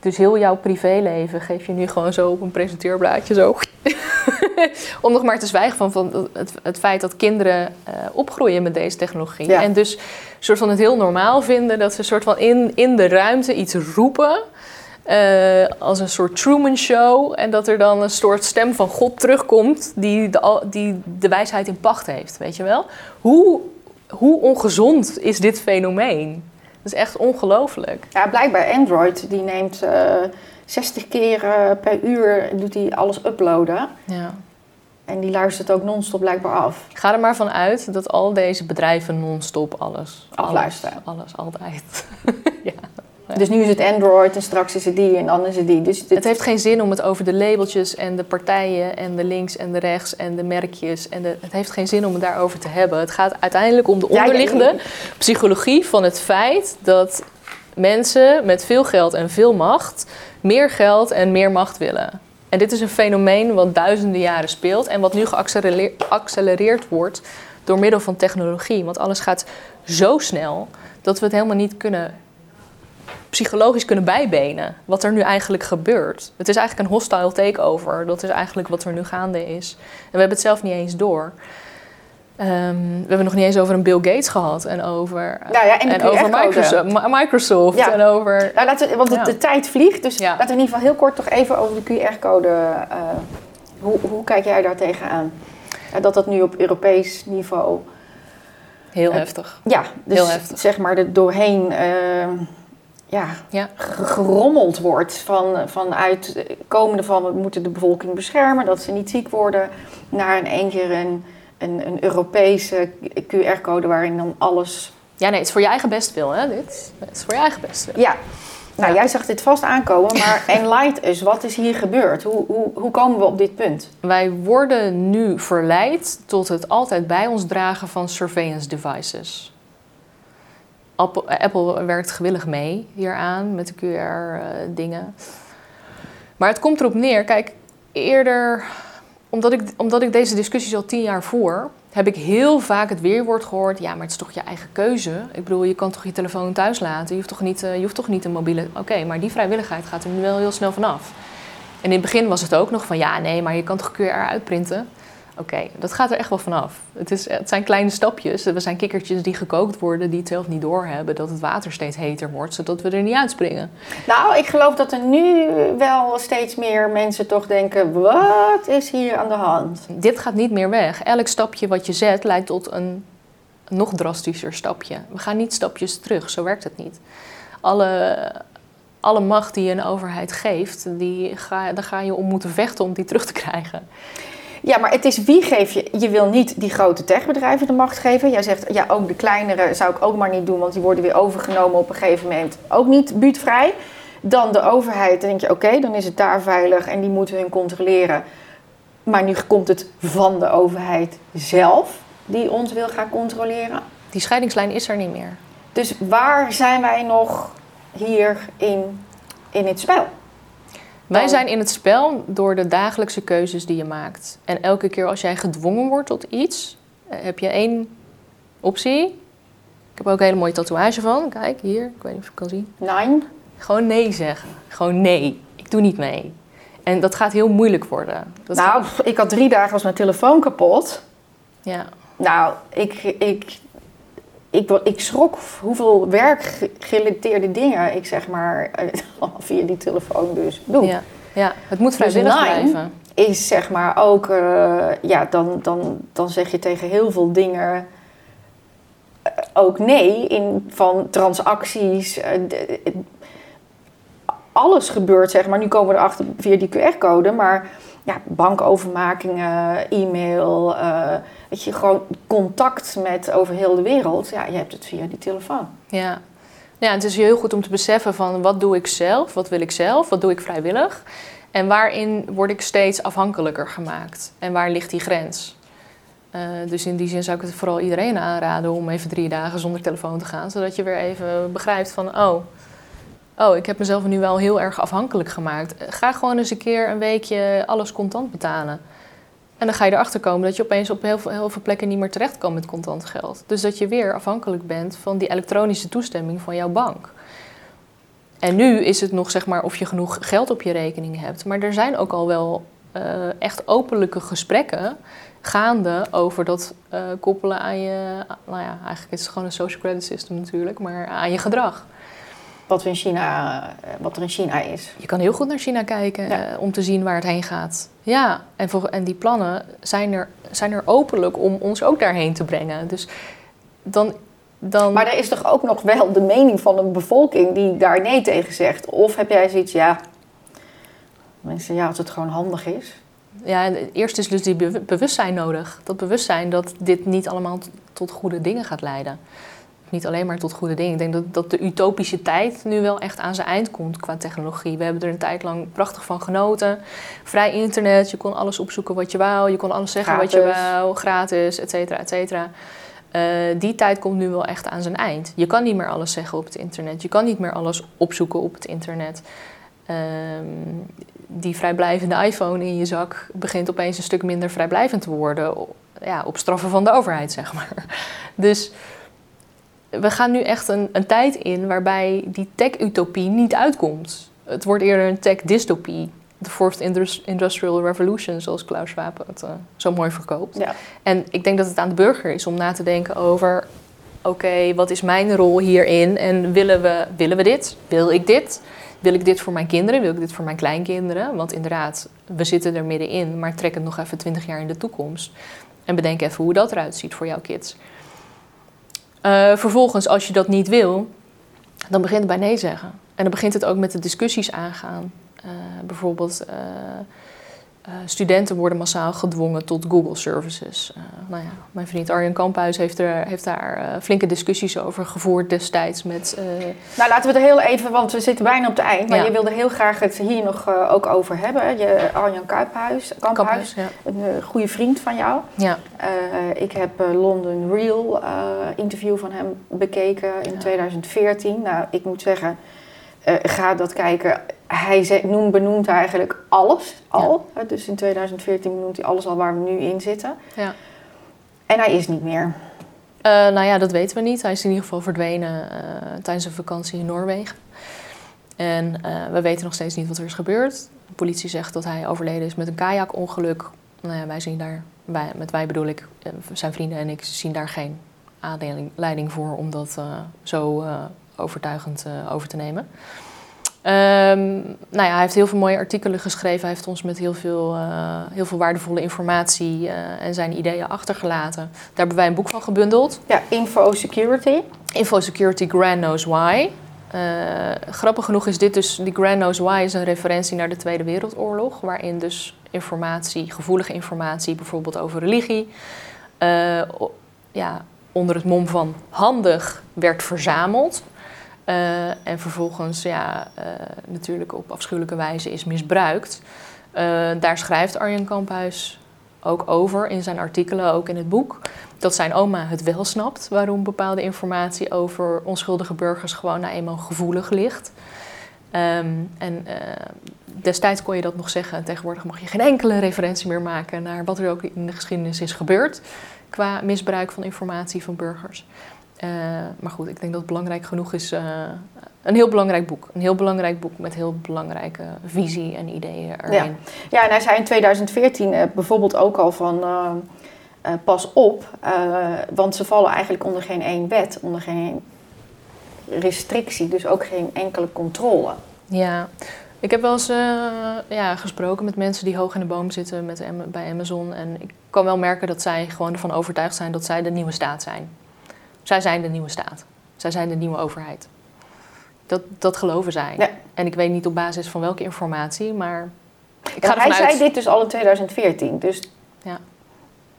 Dus heel jouw privéleven geef je nu gewoon zo op een presenteerblaadje zo. Om nog maar te zwijgen van, van het, het feit dat kinderen eh, opgroeien met deze technologie. Ja. En dus soort van het heel normaal vinden dat ze soort van in, in de ruimte iets roepen. Eh, als een soort Truman Show. En dat er dan een soort stem van God terugkomt die de, die de wijsheid in pacht heeft. Weet je wel? Hoe, hoe ongezond is dit fenomeen? Dat is echt ongelooflijk. Ja, blijkbaar Android, die neemt eh 60 keer eh, per uur doet hij alles uploaden. Ja. En die luistert ook non-stop blijkbaar af. Ga er maar van uit dat al deze bedrijven non-stop alles... Afluisteren. Alles, alles altijd. ja. Dus nu is het Android en straks is het die en dan is het die. Dus Het heeft geen zin om het over de labeltjes en de partijen en de links en de rechts en de merkjes. En de, het heeft geen zin om het daarover te hebben. Het gaat uiteindelijk om de Ja, ja, onderliggende psychologie van het feit dat mensen met veel geld en veel macht meer geld en meer macht willen. En dit is een fenomeen wat duizenden jaren speelt en wat nu geaccelereerd geaccelereerd wordt door middel van technologie. Want alles gaat zo snel dat we het helemaal niet kunnen psychologisch kunnen bijbenen. Wat er nu eigenlijk gebeurt. Het is eigenlijk een hostile takeover. Dat is eigenlijk wat er nu gaande is. En we hebben het zelf niet eens door. Ehm, we hebben nog niet eens over een Bill Gates gehad. En over, nou ja, en over. Microsoft, Mi- Microsoft. Ja. En over... Nou, laten we, want de, Ja. de tijd vliegt, dus laten we in ieder geval heel kort toch even over de QR-code. eh, hoe, hoe kijk jij daar tegenaan? Dat dat nu op Europees niveau, Heel Het- heftig. ja, dus Heel heftig. zeg maar er doorheen eh, ja, Ja. ge- gerommeld wordt van, vanuit eh, komende van we moeten de bevolking beschermen, dat ze niet ziek worden, naar in één keer een, een, een Europese QR-code waarin dan alles. Ja, nee, het is voor je eigen bestwil, hè, dit. Het is voor je eigen bestwil. Ja, nou Ja. jij zag dit vast aankomen, maar enlight us, wat is hier gebeurd? Hoe, hoe, hoe komen we op dit punt? Wij worden nu verleid tot het altijd bij ons dragen van surveillance devices. Apple, eh, werkt gewillig mee hieraan met de QR-dingen. maar het komt erop neer, kijk, eerder, omdat ik, omdat ik deze discussies al tien jaar voer, heb ik heel vaak het weerwoord gehoord: ja, maar het is toch je eigen keuze. Ik bedoel, je kan toch je telefoon thuis laten? Je hoeft toch niet, eh, je hoeft toch niet een mobiele. Oké, maar die vrijwilligheid gaat er nu wel heel snel vanaf. En in het begin was het ook nog van ja, nee, maar je kan toch QR uitprinten? Oké, dat gaat er echt wel vanaf. Het, is, het zijn kleine stapjes. We zijn kikkertjes die gekookt worden, die het zelf niet doorhebben dat het water steeds heter wordt, zodat we er niet uitspringen. Nou, ik geloof dat er nu wel steeds meer mensen toch denken: wat is hier aan de hand? Dit gaat niet meer weg. Elk stapje wat je zet leidt tot een nog drastischer stapje. We gaan niet stapjes terug, zo werkt het niet. Alle, alle macht die je een overheid geeft, die ga, daar ga je om moeten vechten om die terug te krijgen. Ja, maar het is wie geef je. Je wil niet die grote techbedrijven de macht geven. Jij zegt, ja, ook de kleinere zou ik ook maar niet doen, want die worden weer overgenomen op een gegeven moment. Ook niet buurtvrij. Dan de overheid, dan denk je, oké, dan is het daar veilig en die moeten hun controleren. Maar nu komt het van de overheid zelf, die ons wil gaan controleren. Die scheidingslijn is er niet meer. Dus waar zijn wij nog hier in, in het spel? Wij zijn in het spel door de dagelijkse keuzes die je maakt. En elke keer als jij gedwongen wordt tot iets, eh, heb je één optie. Ik heb ook een hele mooie tatoeage van. Kijk, hier. Ik weet niet of je kan zien. Nee. Gewoon nee zeggen. Gewoon nee. Ik doe niet mee. En dat gaat heel moeilijk worden. Dat nou, ik had drie dagen was mijn telefoon kapot. Ja. Nou, ik, ik, ik, ik schrok hoeveel werkgerelateerde dingen ik zeg maar eh, via die telefoon dus doe. Ja, ja. het moet vrijwillig dus blijven. Is zeg maar ook, uh, ja, dan, dan, dan zeg je tegen heel veel dingen uh, ook nee in van transacties. Uh, alles gebeurt zeg maar. Nu komen we erachter via die QR-code, maar ja, bankovermakingen, e-mail, uh, weet je, gewoon contact met over heel de wereld. Ja, je hebt het via die telefoon. Ja. ja, het is heel goed om te beseffen van wat doe ik zelf, wat wil ik zelf, wat doe ik vrijwillig. En waarin word ik steeds afhankelijker gemaakt? En waar ligt die grens? Uh, dus in die zin zou ik het vooral iedereen aanraden om even drie dagen zonder telefoon te gaan. Zodat je weer even begrijpt van, oh, oh, ik heb mezelf nu wel heel erg afhankelijk gemaakt. Ga gewoon eens een keer een weekje alles contant betalen. En dan ga je erachter komen dat je opeens op heel veel, heel veel plekken niet meer terecht kan met contant geld. Dus dat je weer afhankelijk bent van die elektronische toestemming van jouw bank. En nu is het nog zeg maar of je genoeg geld op je rekening hebt. Maar er zijn ook al wel uh, echt openlijke gesprekken gaande over dat uh, koppelen aan je. Nou ja, eigenlijk is het gewoon een social credit system natuurlijk, maar aan je gedrag wat, we in China, eh, wat er in China is. Je kan heel goed naar China kijken eh, om te zien waar het heen gaat. Ja, en, voor, en die plannen zijn er, zijn er openlijk om ons ook daarheen te brengen. Dus dan, dan... Maar er is toch ook nog wel de mening van een bevolking die daar nee tegen zegt? Of heb jij zoiets, ja, mensen, ja, als het gewoon handig is. Ja, eerst is dus die bewustzijn nodig. Dat bewustzijn dat dit niet allemaal tot goede dingen gaat leiden niet alleen maar tot goede dingen. Ik denk dat, dat de utopische tijd nu wel echt aan zijn eind komt qua technologie. We hebben er een tijd lang prachtig van genoten. Vrij internet, je kon alles opzoeken wat je wou, je kon alles zeggen wat je wou, gratis, et cetera, et cetera. Uh, die tijd komt nu wel echt aan zijn eind. Je kan niet meer alles zeggen op het internet. Je kan niet meer alles opzoeken op het internet. Uh, die vrijblijvende iPhone in je zak begint opeens een stuk minder vrijblijvend te worden. Ja, op straffen van de overheid, zeg maar. Dus we gaan nu echt een, een tijd in waarbij die tech-utopie niet uitkomt. Het wordt eerder een tech-dystopie. De Fourth Industrial Revolution, zoals Klaus Schwab het uh, zo mooi verkoopt. Ja. En ik denk dat het aan de burger is om na te denken over... oké, wat is mijn rol hierin en willen we, willen we dit? Wil ik dit? Wil ik dit voor mijn kinderen? Wil ik dit voor mijn kleinkinderen? Want inderdaad, we zitten er middenin, maar trek het nog even twintig jaar in de toekomst. En bedenk even hoe dat eruit ziet voor jouw kids. Uh, vervolgens, als je dat niet wil, dan begint het bij nee zeggen. En dan begint het ook met de discussies aangaan. Uh, bijvoorbeeld, uh, uh, studenten worden massaal gedwongen tot Google services. Uh, nou ja, mijn vriend Arjen Kamphuis heeft, er, heeft daar uh, flinke discussies over gevoerd destijds met... Nou, laten we er heel even, want we zitten bijna op het eind. Maar ja. je wilde heel graag het hier nog ook over hebben. Je, Arjen Kamphuis, Kamphuis ja. een goede vriend van jou. Ja. ik heb London Real interview van hem bekeken in 2014. Nou, ik moet zeggen... ga dat kijken hij noemt, benoemt eigenlijk alles al. Ja. Dus in 2014 benoemt hij alles al waar we nu in zitten. Ja. En hij is niet meer. Uh, nou ja, dat weten we niet. Hij is in ieder geval verdwenen uh, tijdens een vakantie in Noorwegen. En we weten nog steeds niet wat er is gebeurd. De politie zegt dat hij overleden is met een kajakongeluk. Nou ja, wij zien daar, wij, met wij bedoel ik, zijn vrienden en ik zien daar geen aanleiding voor om dat zo overtuigend over te nemen. Um, nou ja, hij heeft heel veel mooie artikelen geschreven. Hij heeft ons met heel veel, uh, heel veel waardevolle informatie uh, en zijn ideeën achtergelaten. Daar hebben wij een boek van gebundeld. Ja, Info Security. Info Security Grand Knows Why. Uh, grappig genoeg is dit dus, die Grand Knows Why is een referentie naar de Tweede Wereldoorlog. Waarin dus informatie, gevoelige informatie, bijvoorbeeld over religie, ja, onder het mom van handig werd verzameld. Uh, en vervolgens ja, uh, natuurlijk op afschuwelijke wijze is misbruikt. Uh, daar schrijft Arjen Kamphuis ook over in zijn artikelen, ook in het boek. Dat zijn oma het wel snapt waarom bepaalde informatie over onschuldige burgers gewoon nou eenmaal gevoelig ligt. Um, en destijds kon je dat nog zeggen. Tegenwoordig mag je geen enkele referentie meer maken naar wat er ook in de geschiedenis is gebeurd qua misbruik van informatie van burgers. Uh, maar goed, ik denk dat het belangrijk genoeg is. Uh, een heel belangrijk boek. Een heel belangrijk boek met heel belangrijke visie en ideeën erin. Ja, ja en hij zei in 2014 uh, bijvoorbeeld ook al van... pas op, want ze vallen eigenlijk onder geen één wet, onder geen restrictie, dus ook geen enkele controle. Ja, ik heb wel eens ja, gesproken met mensen die hoog in de boom zitten met, bij Amazon. En ik kan wel merken dat zij gewoon ervan overtuigd zijn dat zij de nieuwe staat zijn. Zij zijn de nieuwe staat. Zij zijn de nieuwe overheid. Dat, dat geloven zij. Ja. En ik weet niet op basis van welke informatie, maar ik ga Hij zei dit dus al in 2014. Dus ja.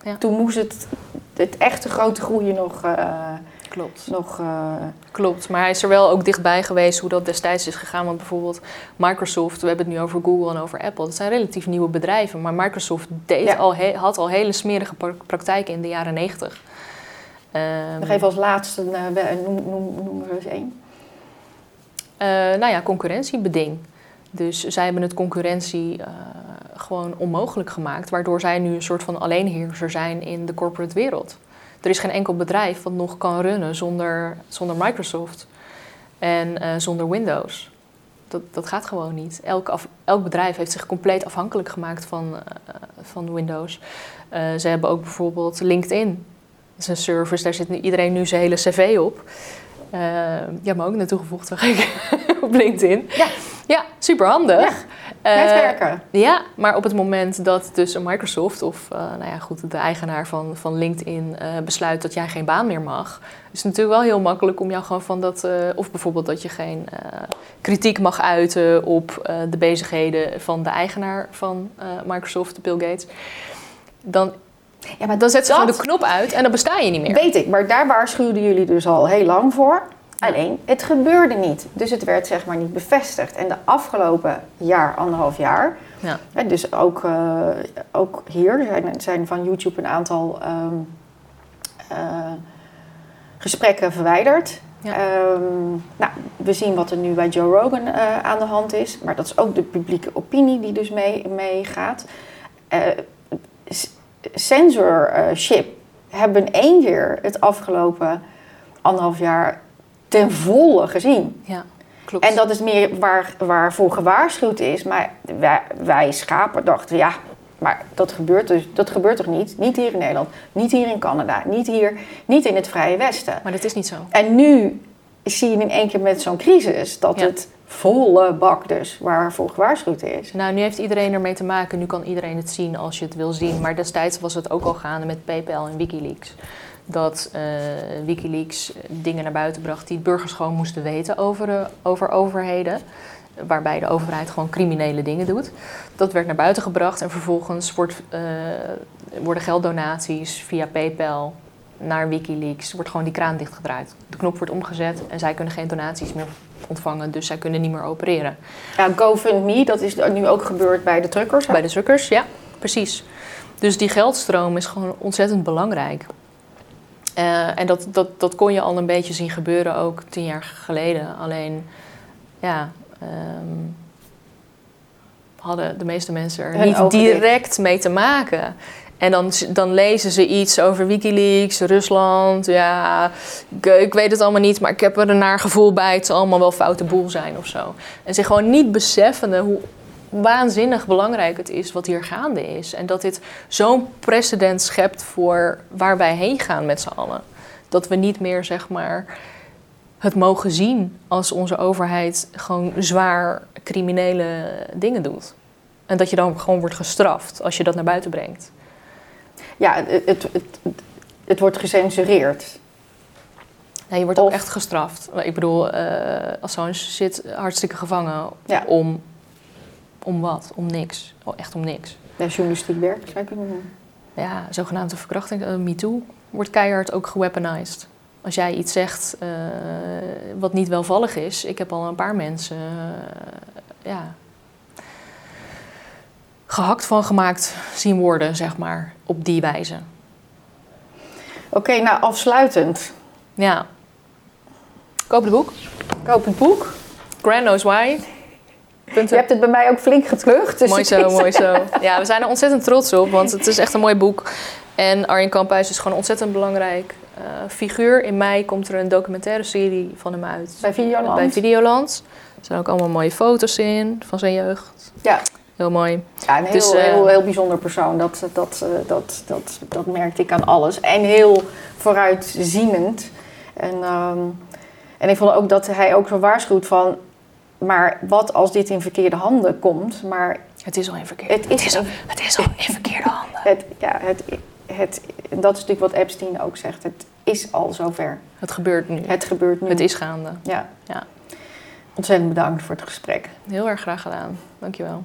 Ja. toen moest het, het echte grote groeien nog... Uh, Klopt. Nog, uh... Klopt, maar hij is er wel ook dichtbij geweest hoe dat destijds is gegaan. Want bijvoorbeeld Microsoft, we hebben het nu over Google en over Apple. Dat zijn relatief nieuwe bedrijven. Maar Microsoft deed al had al hele smerige praktijken in de jaren negentig. Um, Nog even als laatste, uh, noem, noem, noem er eens één. Uh, nou ja, concurrentiebeding. Dus zij hebben het concurrentie uh, gewoon onmogelijk gemaakt, waardoor zij nu een soort van alleenheerser zijn in de corporate wereld. Er is geen enkel bedrijf wat nog kan runnen zonder, zonder Microsoft en uh, zonder Windows. Dat, dat gaat gewoon niet. Elk, af, elk bedrijf heeft zich compleet afhankelijk gemaakt van, van Windows. ze hebben ook bijvoorbeeld LinkedIn is een service, daar zit iedereen nu zijn hele cv op. Uh, ja, maar ook naartoe gevoegd, zag ik, op LinkedIn. Ja. Ja, super handig. Ja, uh, netwerken. Ja, maar op het moment dat dus een Microsoft of uh, nou ja, goed, de eigenaar van, van LinkedIn besluit dat jij geen baan meer mag, is het natuurlijk wel heel makkelijk om jou gewoon van dat, of bijvoorbeeld dat je geen kritiek mag uiten op de bezigheden van de eigenaar van Microsoft, Bill Gates. Dan ja, maar dan zet ze gewoon de knop uit en dan besta je niet meer. Weet ik, maar daar waarschuwden jullie dus al heel lang voor. Alleen, het gebeurde niet. Dus het werd zeg maar niet bevestigd. En de afgelopen jaar, anderhalf jaar... Ja. Hè, dus ook, uh, ook hier er zijn, zijn van YouTube een aantal um, uh, gesprekken verwijderd. Ja. Um, nou, we zien wat er nu bij Joe Rogan uh, aan de hand is. Maar dat is ook de publieke opinie die dus meegaat. Mee censorship hebben één keer het afgelopen anderhalf jaar ten volle gezien. Ja, klopt. En dat is meer waar, waarvoor gewaarschuwd is. Maar wij, wij schapen dachten, ja, maar dat gebeurt, dus, dat gebeurt toch niet? Niet hier in Nederland, niet hier in Canada, niet hier, niet in het Vrije Westen. Maar dat is niet zo. En nu zie je in één keer met zo'n crisis dat het volle bak dus waarvoor gewaarschuwd is. Nou, nu heeft iedereen ermee te maken. Nu kan iedereen het zien als je het wil zien. Maar destijds was het ook al gaande met PayPal en Wikileaks. Dat uh, Wikileaks dingen naar buiten bracht die burgers gewoon moesten weten over, uh, over overheden. Waarbij de overheid gewoon criminele dingen doet. Dat werd naar buiten gebracht en vervolgens wordt, uh, worden gelddonaties via PayPal naar Wikileaks. Wordt gewoon die kraan dichtgedraaid. De knop wordt omgezet en zij kunnen geen donaties meer ontvangen, dus zij kunnen niet meer opereren. Ja, GoFundMe, dat is nu ook gebeurd bij de truckers. Bij de truckers, ja, precies. Dus die geldstroom is gewoon ontzettend belangrijk. Uh, en dat, dat, dat kon je al een beetje zien gebeuren ook tien jaar geleden. Alleen, ja, um, hadden de meeste mensen er niet direct mee te maken. En dan, dan lezen ze iets over Wikileaks, Rusland. Ja, ik, weet het allemaal niet, maar ik heb er een naar gevoel bij. Het zal allemaal wel foute boel zijn of zo. En zich gewoon niet beseffende hoe waanzinnig belangrijk het is wat hier gaande is. En dat dit zo'n precedent schept voor waar wij heen gaan met z'n allen. Dat we niet meer, zeg maar, het mogen zien als onze overheid gewoon zwaar criminele dingen doet. En dat je dan gewoon wordt gestraft als je dat naar buiten brengt. Ja, het, het, het, het wordt gecensureerd. Nee, je wordt ook echt gestraft. Ik bedoel, uh, Assange zit hartstikke gevangen Ja. om, om wat? Om niks. Oh, echt om niks. Ja, journalistiek werk zou je kunnen noemen. Ja, zogenaamde verkrachting, eh, MeToo, wordt keihard ook geweaponized. Als jij iets zegt eh, wat niet welvallig is, ik heb al een paar mensen eh, ja, gehakt van gemaakt zien worden, zeg maar, op die wijze. Oké, nou afsluitend. Ja. Koop het boek. Koop het boek. Grand Knows Why. Je hebt het bij mij ook flink geklucht. Dus mooi zo, mooi zo. Ja, we zijn er ontzettend trots op, want het is echt een mooi boek. En Arjen Kamphuis is gewoon ontzettend belangrijk eh, figuur. In mei komt er een documentaire serie van hem uit. Bij Videoland. Bij Videoland. Er zijn ook allemaal mooie foto's in van zijn jeugd. Ja. Heel mooi. Ja, een heel, Dus, eh, heel, heel bijzonder persoon. Dat, dat, eh, dat, dat, dat merkte ik aan alles. En heel vooruitzienend. En, ehm, en ik vond ook dat hij ook zo waarschuwt van... Maar wat als dit in verkeerde handen komt? Maar Het is al in verkeerde Het is al, het is al in verkeerde handen. het, ja, het, het, dat is natuurlijk wat Epstein ook zegt. Het is al zover. Het gebeurt nu. Het gebeurt nu. Het is gaande. Ja. Ja. Ontzettend bedankt voor het gesprek. Heel erg graag gedaan. Dankjewel.